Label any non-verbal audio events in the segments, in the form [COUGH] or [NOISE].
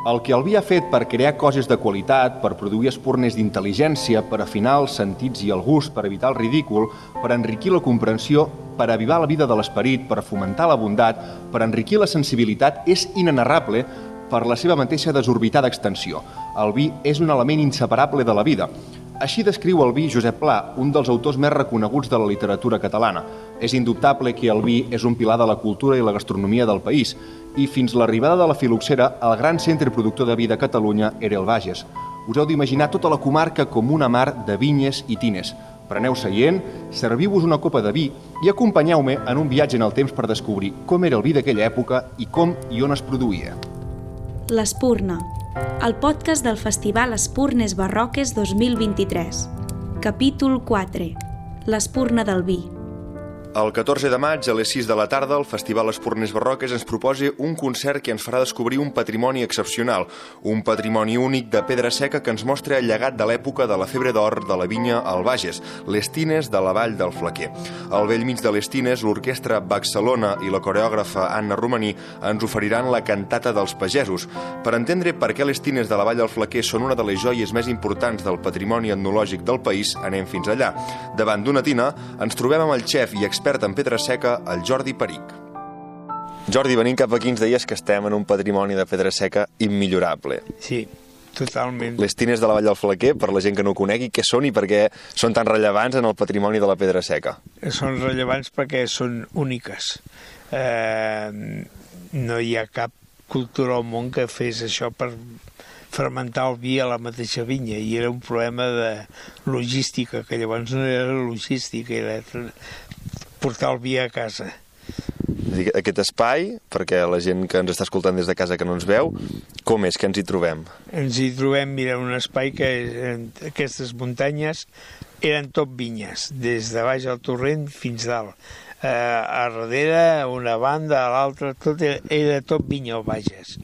El que el vi ha fet per crear coses de qualitat, per produir espurnes d'intel·ligència, per afinar els sentits i el gust, per evitar el ridícul, per enriquir la comprensió, per avivar la vida de l'esperit, per fomentar la bondat, per enriquir la sensibilitat, és inenarrable per la seva mateixa desorbitada extensió. El vi és un element inseparable de la vida. Així descriu el vi Josep Pla, un dels autors més reconeguts de la literatura catalana. És indubtable que el vi és un pilar de la cultura i la gastronomia del país i fins l'arribada de la filoxera, el gran centre productor de vi de Catalunya era el Bages. Us heu d'imaginar tota la comarca com una mar de vinyes i tines. Preneu seient, serviu-vos una copa de vi i acompanyeu-me en un viatge en el temps per descobrir com era el vi d'aquella època i com i on es produïa. L'Espurna, el podcast del Festival Espurnes Barroques 2023. Capítol 4. L'Espurna del vi. El 14 de maig, a les 6 de la tarda, el Festival Espurnes Barroques ens proposa un concert que ens farà descobrir un patrimoni excepcional, un patrimoni únic de pedra seca que ens mostra el llegat de l'època de la febre d'or de la vinya al Bages, les tines de la vall del Flaquer. Al vell mig de les tines, l'orquestra Baxalona i la coreògrafa Anna Romaní ens oferiran la cantata dels pagesos. Per entendre per què les tines de la vall del Flaquer són una de les joies més importants del patrimoni etnològic del país, anem fins allà. Davant d'una tina, ens trobem amb el xef i expert en pedra seca, el Jordi Peric. Jordi, venint cap aquí ens deies que estem en un patrimoni de pedra seca immillorable. Sí, totalment. Les tines de la Vall del Flaquer, per la gent que no ho conegui, què són i per què són tan rellevants en el patrimoni de la pedra seca? Són rellevants perquè són úniques. Eh, no hi ha cap cultura al món que fes això per fermentar el vi a la mateixa vinya i era un problema de logística, que llavors no era logística, era portar el vi a casa. Aquest espai, perquè la gent que ens està escoltant des de casa que no ens veu, com és que ens hi trobem? Ens hi trobem, mira, un espai que aquestes muntanyes eren tot vinyes, des de baix al torrent fins dalt. Eh, a darrere, una banda, a l'altra, tot era, era tot vinya o Bages.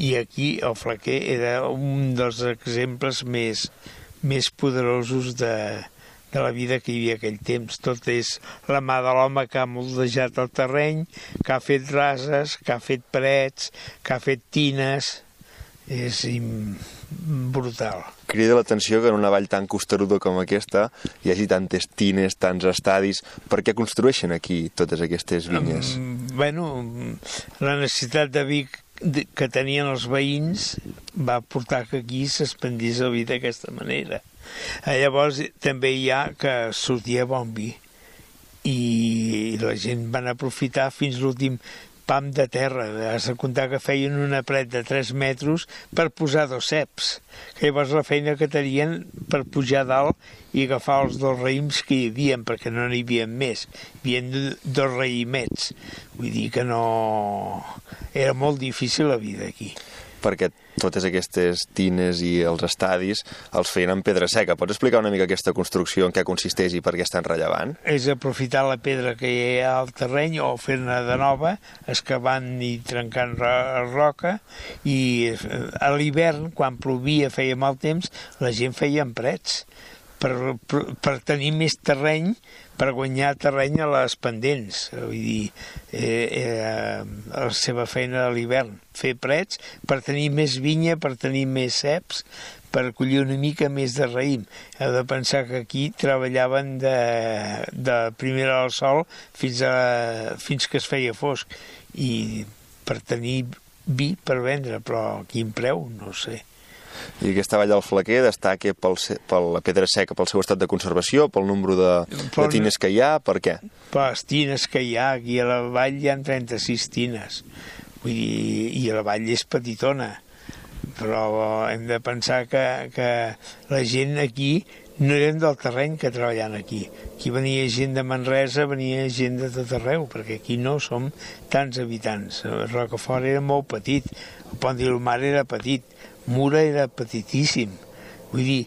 I aquí el Flaquer era un dels exemples més, més poderosos de, de la vida que hi havia aquell temps. Tot és la mà de l'home que ha moldejat el terreny, que ha fet rases, que ha fet parets, que ha fet tines. És brutal. Crida l'atenció que en una vall tan costeruda com aquesta hi hagi tantes tines, tants estadis. Per què construeixen aquí totes aquestes vinyes? Um, bueno, la necessitat de vi que tenien els veïns va portar que aquí s'expandís el vi d'aquesta manera. Eh, llavors també hi ha que sortia bon vi i la gent van aprofitar fins l'últim pam de terra. Has de comptar que feien una paret de 3 metres per posar dos ceps. Llavors la feina que tenien per pujar dalt i agafar els dos raïms que hi havia, perquè no n'hi havia més. Hi havia dos raïmets. Vull dir que no... Era molt difícil la vida aquí perquè totes aquestes tines i els estadis els feien en pedra seca. Pots explicar una mica aquesta construcció, en què consisteix i per què és tan rellevant? És aprofitar la pedra que hi ha al terreny o fer-ne de nova, excavant i trencant roca i eh, a l'hivern, quan plovia, feia mal temps, la gent feia emprets per, per, per tenir més terreny per guanyar terreny a les pendents, vull dir, eh, eh, la seva feina a l'hivern, fer prets per tenir més vinya, per tenir més ceps, per collir una mica més de raïm. Heu de pensar que aquí treballaven de, de primera al sol fins, a, fins que es feia fosc i per tenir vi per vendre, però a quin preu, no sé. I aquesta vall del Flaquer destaca pel, per la pedra seca pel seu estat de conservació, pel nombre de, de tines que hi ha, per què? Per les tines que hi ha, aquí a la vall hi ha 36 tines, vull dir, i la vall és petitona, però hem de pensar que, que la gent aquí no eren del terreny que treballant aquí. Aquí venia gent de Manresa, venia gent de tot arreu, perquè aquí no som tants habitants. Rocafort era molt petit, el Pont d'Ilmar era petit, Mura era petitíssim. Vull dir,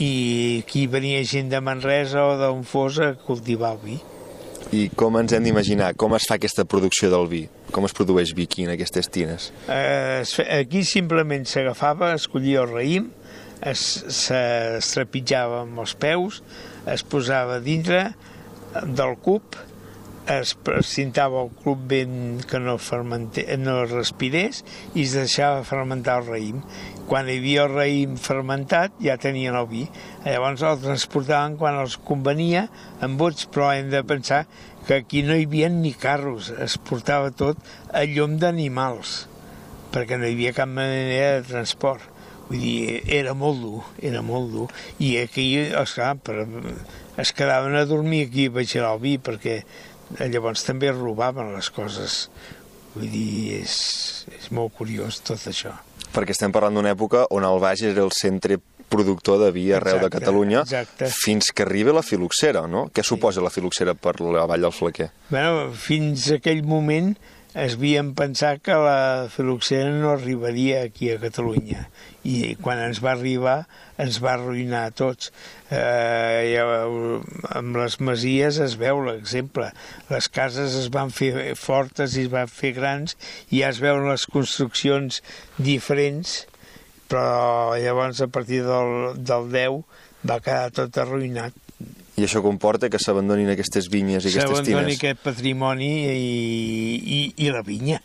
i aquí venia gent de Manresa o d'on fos a cultivar el vi. I com ens hem d'imaginar? Com es fa aquesta producció del vi? Com es produeix vi aquí en aquestes tines? Eh, aquí simplement s'agafava, es collia el raïm, es, es trepitjava amb els peus, es posava dintre del cub, es precintava el club ben que no, no respirés i es deixava fermentar el raïm. Quan hi havia el raïm fermentat ja tenien el vi. Llavors el transportaven quan els convenia en bots, però hem de pensar que aquí no hi havia ni carros, es portava tot a llom d'animals, perquè no hi havia cap manera de transport. Vull dir, era molt dur, era molt dur. I aquí, esclar, per, es quedaven a dormir aquí a vi, perquè llavors també robaven les coses. Vull dir, és, és molt curiós tot això. Perquè estem parlant d'una època on el Baix era el centre productor de vi arreu Exacte, de Catalunya exacte. fins que arriba la filoxera, no? Què suposa la filoxera per la Vall del Flequer? Bueno, fins aquell moment es havien pensat que la filoxera no arribaria aquí a Catalunya i quan ens va arribar ens va arruïnar a tots. Eh, ja, amb les masies es veu l'exemple. Les cases es van fer fortes i es van fer grans i ja es veuen les construccions diferents, però llavors a partir del, del 10 va quedar tot arruïnat. I això comporta que s'abandonin aquestes vinyes i aquestes s'abandoni tines. aquest patrimoni i, i, i la vinya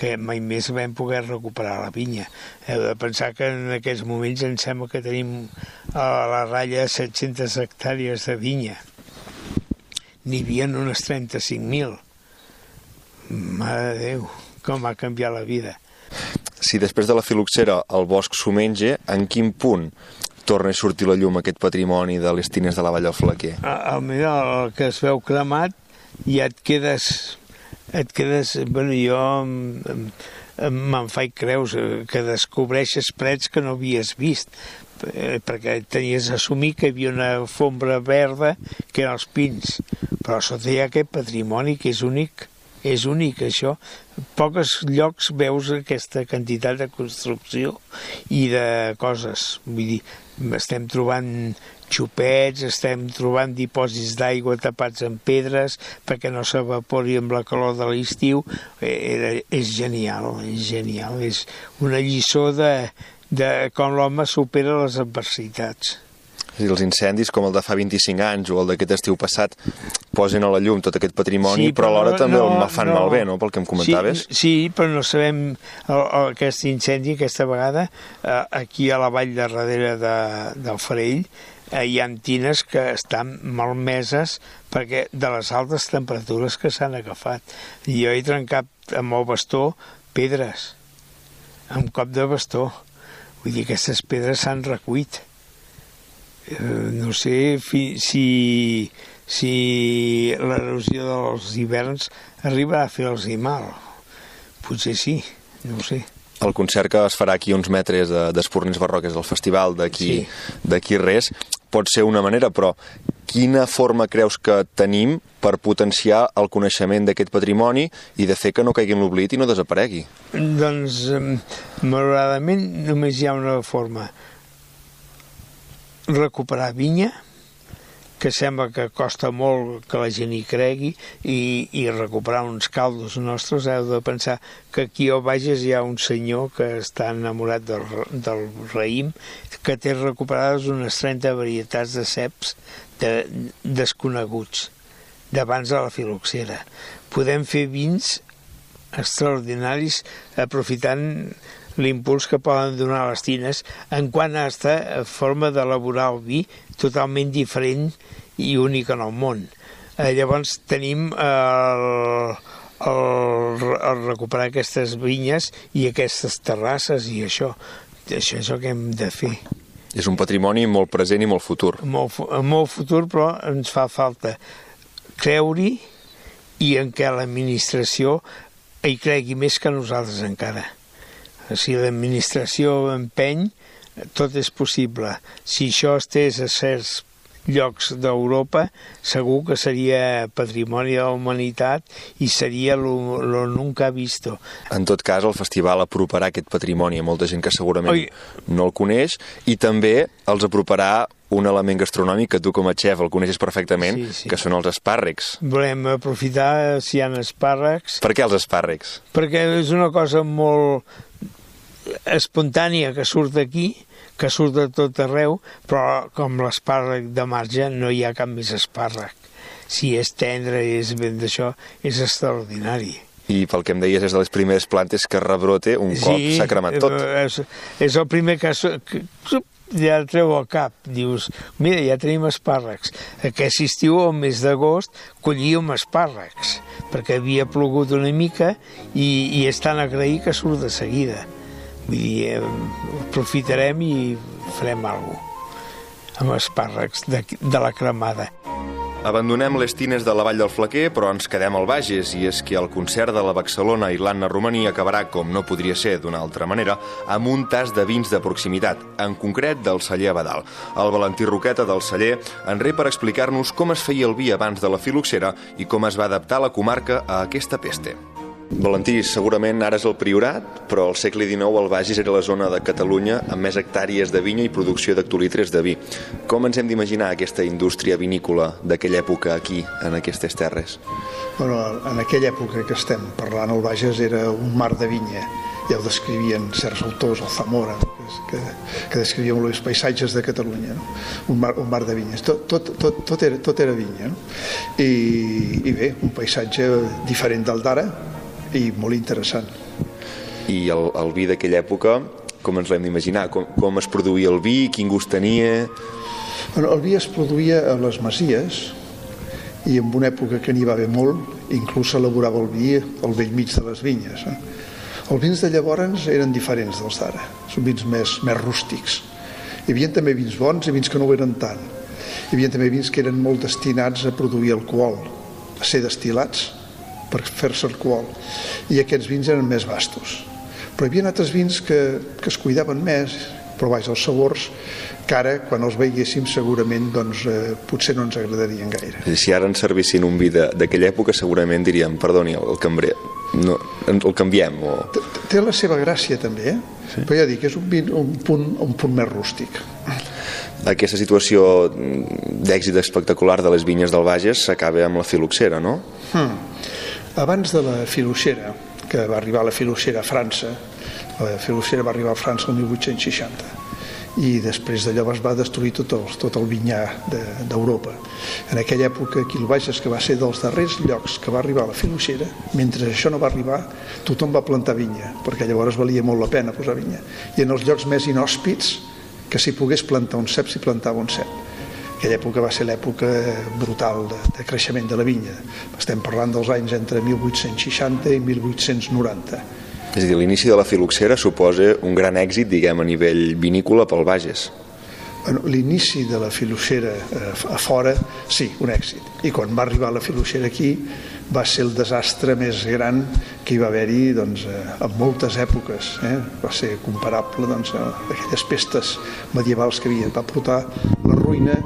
que mai més vam poder recuperar la vinya. Heu de pensar que en aquests moments em sembla que tenim a la ratlla 700 hectàrees de vinya. N'hi havia unes 35.000. Mare de Déu, com ha canviat la vida. Si després de la filoxera el bosc s'ho menja, en quin punt torna a sortir la llum aquest patrimoni de les tines de la Vall del Flequer? el, mira, el que es veu cremat ja et quedes et quedes, bueno, jo me'n faig creus eh, que descobreixes prets que no havies vist eh, perquè tenies d'assumir que hi havia una fombra verda que eren els pins però sota hi ha aquest patrimoni que és únic és únic això. Pocs llocs veus aquesta quantitat de construcció i de coses. Vull dir, estem trobant xupets, estem trobant dipòsits d'aigua tapats amb pedres perquè no s'evapori amb la calor de l'estiu. Eh, és genial, és genial. És una lliçó de, de com l'home supera les adversitats Dir, els incendis, com el de fa 25 anys o el d'aquest estiu passat, posen a la llum tot aquest patrimoni, Sí, però però alhora no- també no- el fan no. malbé, no?, pel que em comentaves. Sí, sí però no sabem el, el, aquest incendi aquesta vegada eh, aquí a la vall de darrere de, del Farell eh, hi ha tines que estan malmeses perquè de les altes temperatures que s'han agafat. I jo he trencat amb el bastó pedres, amb cop de bastó. Vull dir, aquestes pedres s'han recuit. Eh, no sé fi, si, si l'erosió dels hiverns arriba a fer-los mal. Potser sí, no ho sé. El concert que es farà aquí uns metres de- d'Espurnins Barroques del festival d'aquí Sí. res pot ser una manera, però quina forma creus que tenim per potenciar el coneixement d'aquest patrimoni i de fer que no caigui en l'oblit i no desaparegui? Doncs, em, malauradament, només hi ha una forma. Recuperar vinya, que sembla que costa molt que la gent hi cregui, i, i recuperar uns caldos nostres. Heu de pensar que aquí al Bages hi ha un senyor que està enamorat del, del raïm, que té recuperades unes 30 varietats de ceps de, desconeguts d'abans de la filoxera. Podem fer vins extraordinaris aprofitant l'impuls que poden donar les tines en quant a esta forma d'elaborar el vi totalment diferent i únic en el món. Eh, llavors tenim el, el, el recuperar aquestes vinyes i aquestes terrasses i això. Això és el que hem de fer. És un patrimoni molt present i molt futur. Molt, molt futur, però ens fa falta creure-hi i en què l'administració hi cregui més que nosaltres encara. Si l'administració empeny, tot és possible. Si això estés a certs llocs d'Europa, segur que seria patrimoni de la humanitat i seria lo, lo nunca visto. En tot cas, el festival aproparà aquest patrimoni a molta gent que segurament Oi. no el coneix i també els aproparà un element gastronòmic que tu com a xef el coneixes perfectament, Sí, sí. que són els espàrrecs. Volem aprofitar si hi ha espàrrecs Per què els espàrrecs? perquè és una cosa molt espontània que surt d'aquí, que surt de tot arreu, però com l'espàrrec de marge no hi ha cap més espàrrec. si és tendre i és ben d'això, és extraordinari. I pel que em deies és de les primeres plantes que rebrote un cop s'ha cremat tot. És, és el primer que, que, ja el treu al cap. Dius, mira, ja tenim espàrrecs. Aquest estiu, al mes d'agost, collíem espàrrecs, perquè havia plogut una mica i, i és tan agraït que surt de seguida. Vull dir, eh, aprofitarem i farem alguna cosa amb espàrrecs de, de la cremada. Abandonem les tines de la Vall del Flaquer, però ens quedem al Bages, i és que el concert de la Baxalona i l'Anna Romaní acabarà, com no podria ser d'una altra manera, amb un tas de vins de proximitat, en concret del celler Abadal. El Valentí Roqueta del celler en re per explicar-nos com es feia el vi abans de la filoxera i com es va adaptar la comarca a aquesta peste. Valentí, segurament ara és el Priorat, però al segle XIX el Bages era la zona de Catalunya amb més hectàrees de vinya i producció d'actolitres de vi. Com ens hem d'imaginar aquesta indústria vinícola d'aquella època aquí, en aquestes terres? Bueno, en aquella època que estem parlant, el Bages era un mar de vinya. Ja ho descrivien certs autors, el Zamora, que, que descrivien els paisatges de Catalunya, no? un, mar, un mar de vinyes. Tot, tot, tot, tot, era, tot era vinya. No? I, I bé, un paisatge diferent del d'ara, i molt interessant. I el, el vi d'aquella època, com ens l'hem d'imaginar? Com, com es produïa el vi? Quin gust tenia? Bueno, el vi es produïa a les masies i en una època que n'hi va haver molt, inclús s'elaborava el vi al vell mig de les vinyes. Eh? Els vins de llavors eren diferents dels d'ara, són vins més, més rústics. Hi havia també vins bons i vins que no ho eren tant. Hi havia també vins que eren molt destinats a produir alcohol, a ser destilats, per fer-se alcohol i aquests vins eren més vastos però hi havia altres vins que, que es cuidaven més però vaja, els sabors que ara, quan els veiéssim, segurament doncs, eh, potser no ens agradarien gaire. Si ara ens servissin un vi d'aquella època, segurament diríem, perdoni, el, cambrer, no, el canviem. O... Té, té la seva gràcia, també, eh? Sí. però ja dic, és un, vi, un, punt, un punt més rústic. Aquesta situació d'èxit espectacular de les vinyes del Bages s'acaba amb la filoxera, no? Hmm. Abans de la filoxera, que va arribar la filoxera a França, la filoxera va arribar a França el 1860, i després d'allò es va destruir tot el, tot el vinyà d'Europa. De, en aquella època, aquí el Bages, que va ser dels darrers llocs que va arribar la filoxera, mentre això no va arribar, tothom va plantar vinya, perquè llavors valia molt la pena posar vinya. I en els llocs més inhòspits, que si pogués plantar un cep, s'hi plantava un cep aquella època va ser l'època brutal de, de creixement de la vinya. Estem parlant dels anys entre 1860 i 1890. És a dir, l'inici de la filoxera suposa un gran èxit, diguem, a nivell vinícola pel Bages. Bueno, L'inici de la filoxera eh, a fora, sí, un èxit. I quan va arribar la filoxera aquí, va ser el desastre més gran que hi va haver-hi doncs, eh, en moltes èpoques. Eh? Va ser comparable doncs, a aquelles pestes medievals que havia. Va portar la ruïna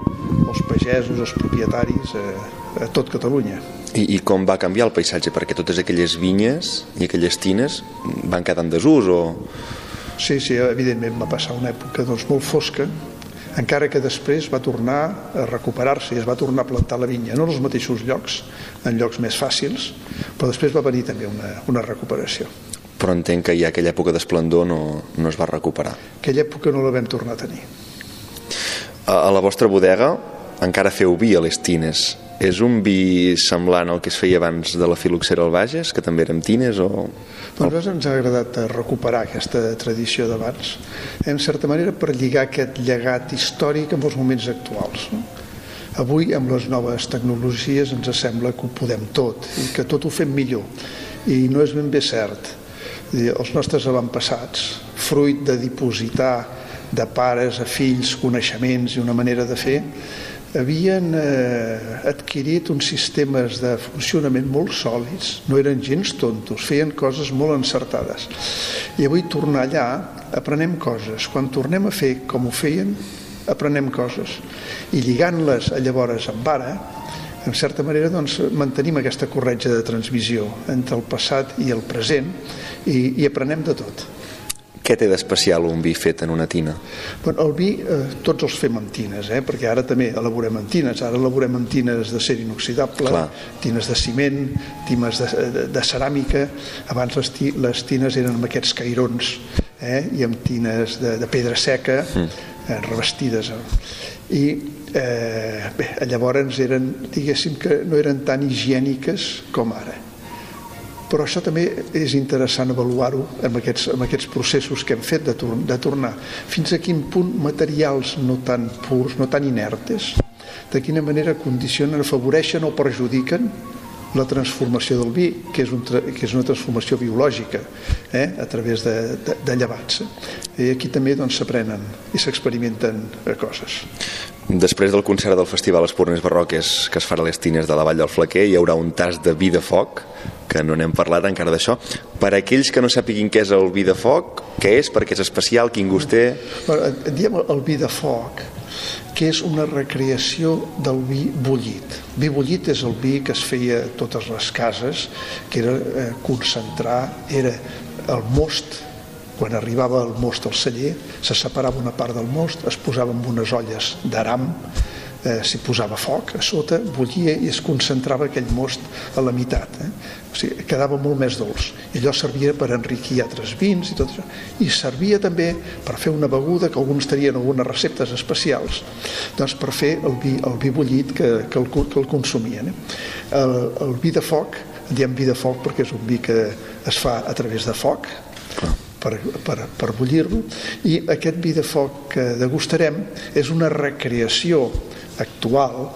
els pagesos, els propietaris, a, a tot Catalunya. I, I com va canviar el paisatge? Perquè totes aquelles vinyes i aquelles tines van quedar en desús o... Sí, sí, evidentment va passar una època doncs, molt fosca, encara que després va tornar a recuperar-se i es va tornar a plantar la vinya, no en els mateixos llocs, en llocs més fàcils, però després va venir també una, una recuperació. Però entenc que ja aquella època d'esplendor no, no es va recuperar. Aquella època no la vam tornar a tenir. A, a la vostra bodega encara feu vi a les tines. És un vi semblant al que es feia abans de la filoxera al Bages, que també érem tines? O... A nosaltres ens ha agradat recuperar aquesta tradició d'abans, en certa manera per lligar aquest llegat històric amb els moments actuals. No? Avui, amb les noves tecnologies, ens sembla que ho podem tot i que tot ho fem millor. I no és ben bé cert. Els nostres avantpassats, fruit de dipositar de pares a fills coneixements i una manera de fer, havien eh, adquirit uns sistemes de funcionament molt sòlids, no eren gens tontos, feien coses molt encertades. I avui tornar allà, aprenem coses. Quan tornem a fer com ho feien, aprenem coses. I lligant-les llavors amb ara, en certa manera doncs, mantenim aquesta corretja de transmissió entre el passat i el present i, i aprenem de tot. Què té d'especial un vi fet en una tina? Bueno, el vi eh, tots els fem en tines, eh? perquè ara també elaborem en tines. Ara elaborem en tines de ser inoxidable, Clar. tines de ciment, tines de, de, de ceràmica. Abans les, les tines eren amb aquests cairons eh? i amb tines de, de pedra seca. Mm. eh, revestides. I eh, bé, llavors eren, diguéssim que no eren tan higièniques com ara. Però això també és interessant avaluar-ho amb, aquests, amb aquests processos que hem fet de, tor de tornar. Fins a quin punt materials no tan purs, no tan inertes, de quina manera condicionen, afavoreixen o perjudiquen la transformació del vi, que és, un, que és una transformació biològica, eh, a través de, de, de llevats. I aquí també s'aprenen doncs, i s'experimenten coses. Després del concert del Festival Espurnes Barroques que es farà a les Tines de la Vall del Flaquer hi haurà un tas de vi de foc, que no n'hem parlat encara d'això. Per a aquells que no sàpiguin què és el vi de foc, què és, perquè és especial, quin gust té? Bueno, diem el vi de foc, que és una recreació del vi bullit. Vi bullit és el vi que es feia a totes les cases, que era eh, concentrar, era el most, quan arribava el most al celler, se separava una part del most, es posava en unes olles d'aram, eh, s'hi posava foc a sota, bullia i es concentrava aquell most a la meitat. Eh? O sigui, quedava molt més dolç. I allò servia per enriquir altres vins i tot això. I servia també per fer una beguda que alguns tenien algunes receptes especials, doncs per fer el vi, el vi bullit que, que, el, que el consumien. Eh? El, el vi de foc, diem vi de foc perquè és un vi que es fa a través de foc, per, per, per bullir-lo. I aquest vi de foc que degustarem és una recreació actual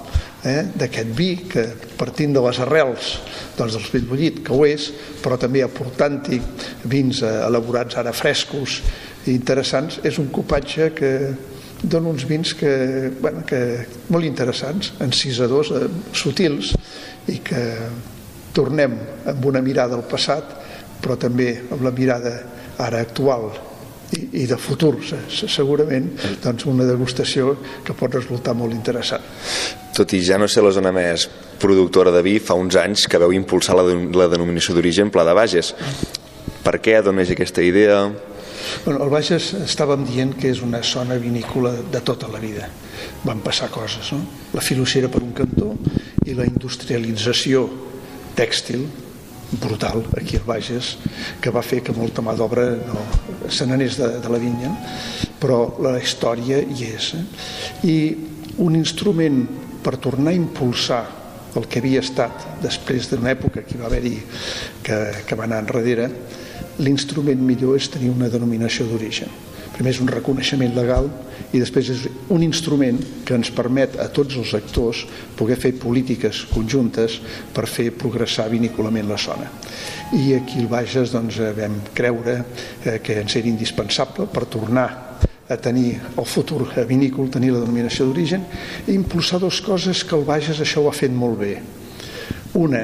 eh, d'aquest vi que partint de les arrels doncs, del vi bullit, que ho és, però també aportant-hi vins eh, elaborats ara frescos i interessants, és un copatge que dona uns vins que, bueno, que molt interessants, encisadors, eh, sutils, i que tornem amb una mirada al passat, però també amb la mirada ara actual i, i de futur segurament doncs una degustació que pot resultar molt interessant. Tot i ja no ser la zona més productora de vi, fa uns anys que veu impulsar la, la denominació d'origen Pla de Bages. Per què, d'on és aquesta idea? Bueno, el Bages estàvem dient que és una zona vinícola de tota la vida. Van passar coses, no? La filocera per un cantó i la industrialització tèxtil brutal aquí al Bages que va fer que molta mà d'obra no, se n'anés de, de la vinya però la història hi és eh? i un instrument per tornar a impulsar el que havia estat després d'una època que va haver-hi que, que va anar enrere l'instrument millor és tenir una denominació d'origen primer és un reconeixement legal i després és un instrument que ens permet a tots els actors poder fer polítiques conjuntes per fer progressar vinícolament la zona. I aquí al Bages doncs, vam creure eh, que ens era indispensable per tornar a tenir el futur vinícol, tenir la denominació d'origen, i impulsar dues coses que el Bages això ho ha fet molt bé. Una,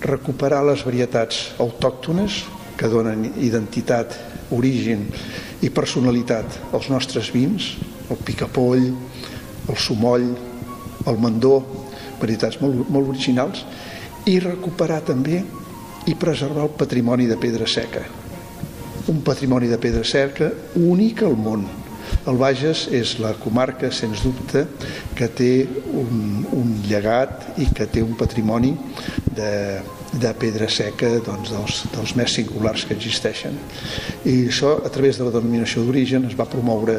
recuperar les varietats autòctones que donen identitat, origen i personalitat als nostres vins, el picapoll, el sumoll, el mandó, varietats molt, molt originals, i recuperar també i preservar el patrimoni de pedra seca. Un patrimoni de pedra seca únic al món. El Bages és la comarca, sens dubte, que té un, un llegat i que té un patrimoni de, de pedra seca doncs, dels, dels més singulars que existeixen. I això, a través de la denominació d'origen, es va promoure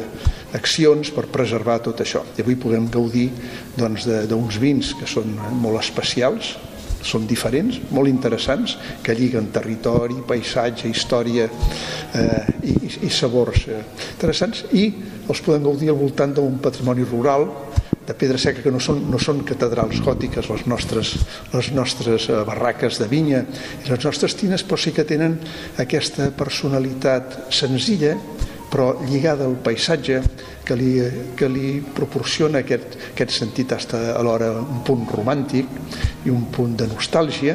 accions per preservar tot això. I avui podem gaudir doncs, d'uns doncs, vins que són molt especials, són diferents, molt interessants, que lliguen territori, paisatge, història eh, i, i sabors eh, interessants, i els podem gaudir al voltant d'un patrimoni rural de pedra seca que no són, no són catedrals gòtiques les nostres, les nostres eh, barraques de vinya i les nostres tines però sí que tenen aquesta personalitat senzilla però lligada al paisatge que li, que li proporciona aquest, aquest sentit hasta alhora un punt romàntic i un punt de nostàlgia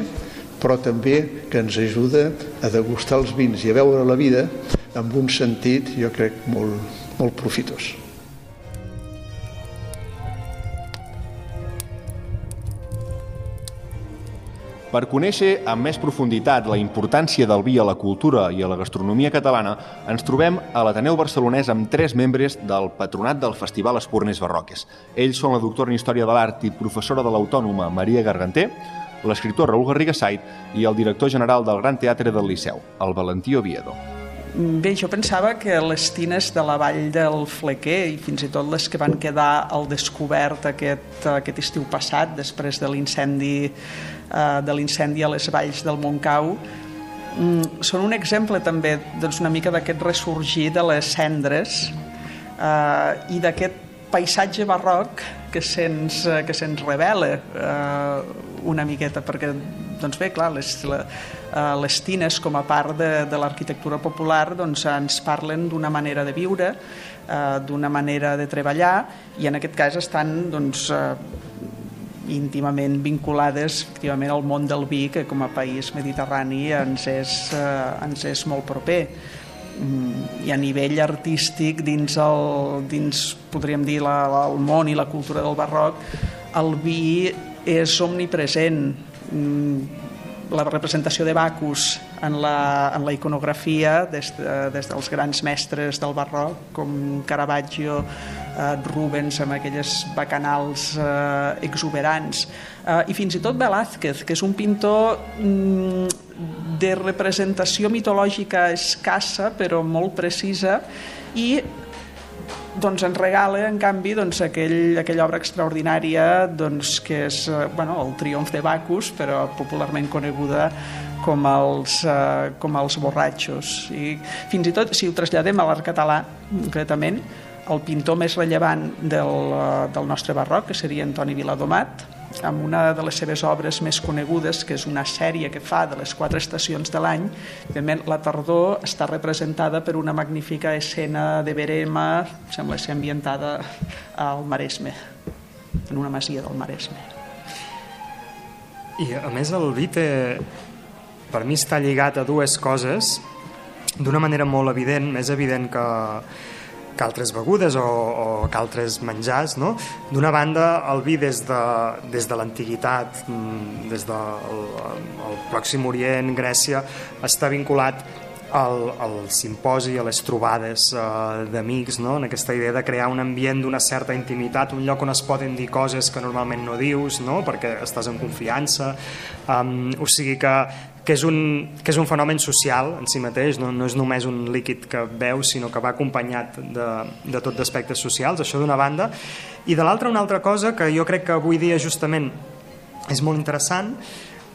però també que ens ajuda a degustar els vins i a veure la vida amb un sentit, jo crec, molt, molt profitós. Per conèixer amb més profunditat la importància del vi a la cultura i a la gastronomia catalana, ens trobem a l'Ateneu Barcelonès amb tres membres del patronat del Festival Espurnes Barroques. Ells són la doctora en Història de l'Art i professora de l'Autònoma Maria Garganter, l'escriptor Raül Garriga Sait i el director general del Gran Teatre del Liceu, el Valentí Oviedo. Bé, jo pensava que les tines de la vall del Flequer i fins i tot les que van quedar al descobert aquest, aquest estiu passat després de l'incendi eh, de l'incendi a les valls del Montcau mm, són un exemple també doncs, una mica d'aquest ressorgir de les cendres eh, i d'aquest paisatge barroc que se'ns que se'ns revela eh, una miqueta perquè doncs bé, clar, les, eh, les tines com a part de, de l'arquitectura popular doncs ens parlen d'una manera de viure, eh, d'una manera de treballar i en aquest cas estan doncs, eh, íntimament vinculades efectivament al món del vi que com a país mediterrani ens és, eh, ens és molt proper. Mm, i a nivell artístic dins, el, dins podríem dir la, la, el món i la cultura del barroc el vi és omnipresent la representació de Bacus en la, en la iconografia des, de, des dels grans mestres del barroc com Caravaggio, eh, Rubens amb aquelles bacanals eh, exuberants. Eh, i fins i tot Velázquez que és un pintor mm, de representació mitològica escassa però molt precisa i doncs ens regala, en canvi, doncs, aquell, aquella obra extraordinària doncs, que és eh, bueno, el triomf de Bacus, però popularment coneguda com els, eh, com els borratxos. I fins i tot, si ho traslladem a l'art català, concretament, el pintor més rellevant del, eh, del nostre barroc, que seria Antoni Viladomat, amb una de les seves obres més conegudes, que és una sèrie que fa de les quatre estacions de l'any. Evidentment, la tardor està representada per una magnífica escena de verema, sembla ser ambientada al Maresme, en una masia del Maresme. I, a més, el vi té, per mi està lligat a dues coses d'una manera molt evident, més evident que, que altres begudes o, o que altres menjars. No? D'una banda, el vi des de, des de l'antiguitat, mm, des del el Pròxim Orient, Grècia, està vinculat al, al simposi, a les trobades uh, d'amics, no? en aquesta idea de crear un ambient d'una certa intimitat, un lloc on es poden dir coses que normalment no dius, no? perquè estàs en confiança. Um, o sigui que que és, un, que és un fenomen social en si mateix, no, no és només un líquid que veus, sinó que va acompanyat de, de tot d'aspectes socials, això d'una banda. I de l'altra, una altra cosa que jo crec que avui dia justament és molt interessant,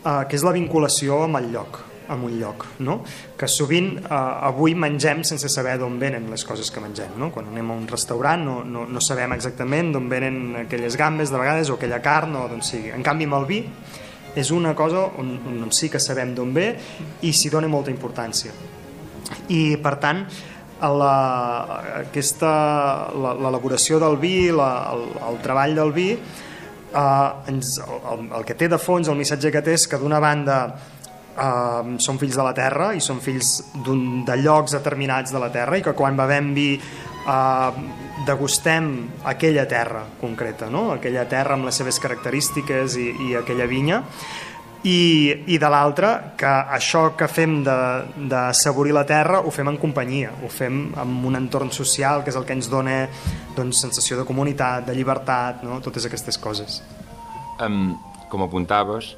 eh, que és la vinculació amb el lloc amb un lloc, no? que sovint eh, avui mengem sense saber d'on venen les coses que mengem. No? Quan anem a un restaurant no, no, no sabem exactament d'on venen aquelles gambes de vegades o aquella carn o d'on sigui. En canvi amb el vi és una cosa on, on sí que sabem d'on ve i s'hi dona molta importància. I, per tant, aquesta l'elaboració del vi, la, el, el treball del vi, eh, ens, el, el que té de fons, el missatge que té és que d'una banda eh, són fills de la terra i són fills de llocs determinats de la terra i que quan bevem vi eh, degustem aquella terra concreta, no? aquella terra amb les seves característiques i, i aquella vinya, i, i de l'altra que això que fem d'assaborir la terra ho fem en companyia, ho fem en un entorn social que és el que ens dona doncs, sensació de comunitat, de llibertat, no? totes aquestes coses. Um, com apuntaves,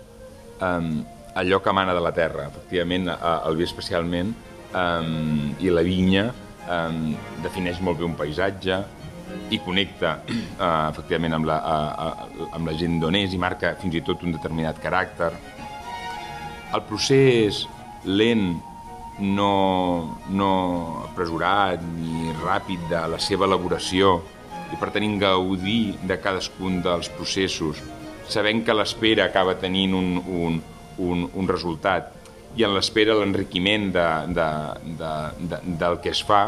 um, allò que emana de la terra, efectivament, el vi especialment, um, i la vinya, eh, defineix molt bé un paisatge i connecta eh, efectivament amb la, eh, amb la gent d'on és i marca fins i tot un determinat caràcter. El procés lent, no, no apresurat ni ràpid de la seva elaboració i per tenir gaudir de cadascun dels processos, sabent que l'espera acaba tenint un, un, un, un resultat i en l'espera l'enriquiment de, de, de, de, del que es fa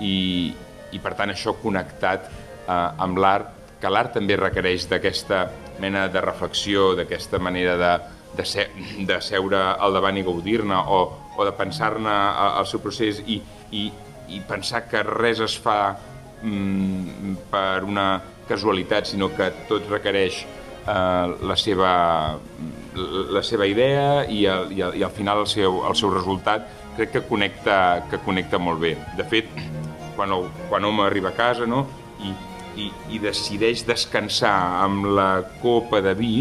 i, i per tant això connectat eh, amb l'art, que l'art també requereix d'aquesta mena de reflexió, d'aquesta manera de, de, se, de seure al davant i gaudir-ne o, o de pensar-ne el seu procés i, i, i pensar que res es fa mm, per una casualitat, sinó que tot requereix eh, la seva la seva idea i, el, i, el, i al final el seu, el seu resultat crec que connecta, que connecta molt bé. De fet, quan, quan home arriba a casa no? I, i, i decideix descansar amb la copa de vi,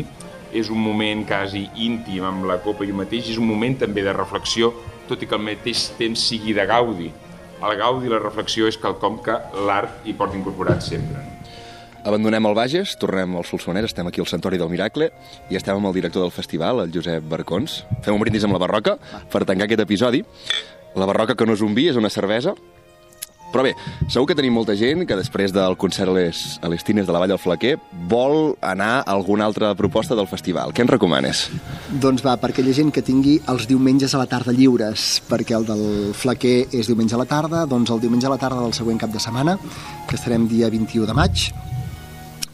és un moment quasi íntim amb la copa i mateix, és un moment també de reflexió tot i que al mateix temps sigui de gaudi. El gaudi i la reflexió és quelcom que l'art hi porta incorporat sempre. Abandonem el Bages, tornem al Solsonès, estem aquí al Santori del Miracle i estem amb el director del festival, el Josep Barcons. Fem un brindis amb la barroca per tancar aquest episodi. La barroca que no és un vi, és una cervesa. Però bé, segur que tenim molta gent que després del concert a les, a les Tines de la Vall del Flaquer vol anar a alguna altra proposta del festival. Què ens recomanes? Doncs va, per aquella gent que tingui els diumenges a la tarda lliures, perquè el del Flaquer és diumenge a la tarda, doncs el diumenge a la tarda del següent cap de setmana, que estarem dia 21 de maig,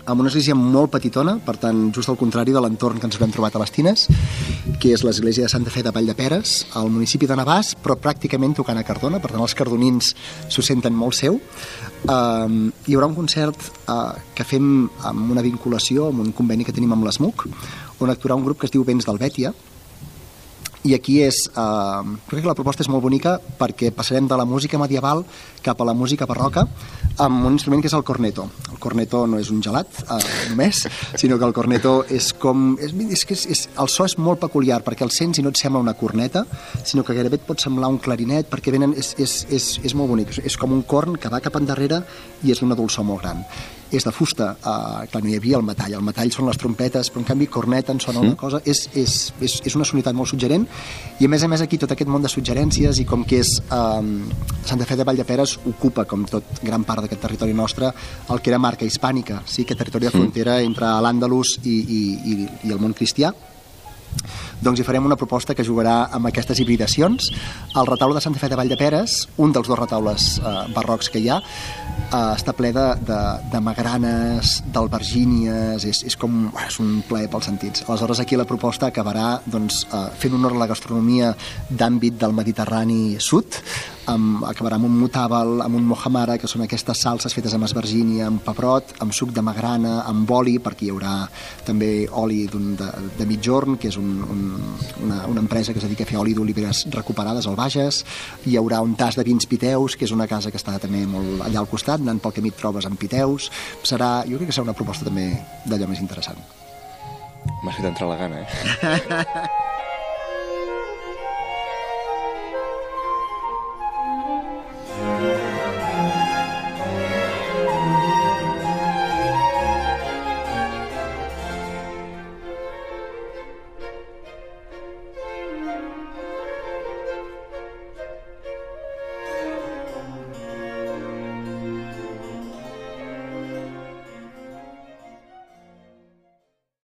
amb una església molt petitona, per tant, just al contrari de l'entorn que ens haurem trobat a les Tines, que és l'església de Santa Fe de Vall de Peres, al municipi de Navàs, però pràcticament tocant a Cardona, per tant, els cardonins s'ho senten molt seu. Uh, hi haurà un concert uh, que fem amb una vinculació, amb un conveni que tenim amb l'ESMUC, on actuarà un grup que es diu Vents del Bètia, i aquí és, eh, crec que la proposta és molt bonica perquè passarem de la música medieval cap a la música barroca amb un instrument que és el corneto. El corneto no és un gelat eh, només, sinó que el corneto és com... És, és, és, és, el so és molt peculiar perquè el sents i no et sembla una corneta, sinó que gairebé et pot semblar un clarinet perquè venen, és, és, és, és molt bonic. És com un corn que va cap endarrere i és d'una dolçor molt gran. És de fusta, uh, clar, no hi havia el metall, el metall són les trompetes, però en canvi corneta en sona una cosa, és, és, és, és una sonoritat molt suggerent, i a més a més aquí tot aquest món de suggerències i com que és um, Santa Fe de Valldeperes ocupa, com tot gran part d'aquest territori nostre, el que era marca hispànica, sí, aquest territori de frontera entre l'Àndalus i, i, i, i el món cristià, doncs hi farem una proposta que jugarà amb aquestes hibridacions. El retaule de Santa Fe de Valldeperes, un dels dos retaules eh, barrocs que hi ha, eh, està ple de, de, de magranes, d'albergínies, és, és com és un plaer pels sentits. Aleshores aquí la proposta acabarà doncs, eh, fent honor a la gastronomia d'àmbit del Mediterrani sud, amb, acabarà amb un mutàbal, amb un mohamara, que són aquestes salses fetes amb esvergínia, amb pebrot, amb suc de magrana, amb oli, perquè hi haurà també oli de, de mitjorn, que és un, un, una, una empresa que es dedica a fer oli d'oliveres recuperades al Bages, hi haurà un tas de vins piteus, que és una casa que està també molt allà al costat, anant pel camí et trobes amb piteus, serà, jo crec que serà una proposta també d'allò més interessant. M'ha fet entrar la gana, eh? [LAUGHS]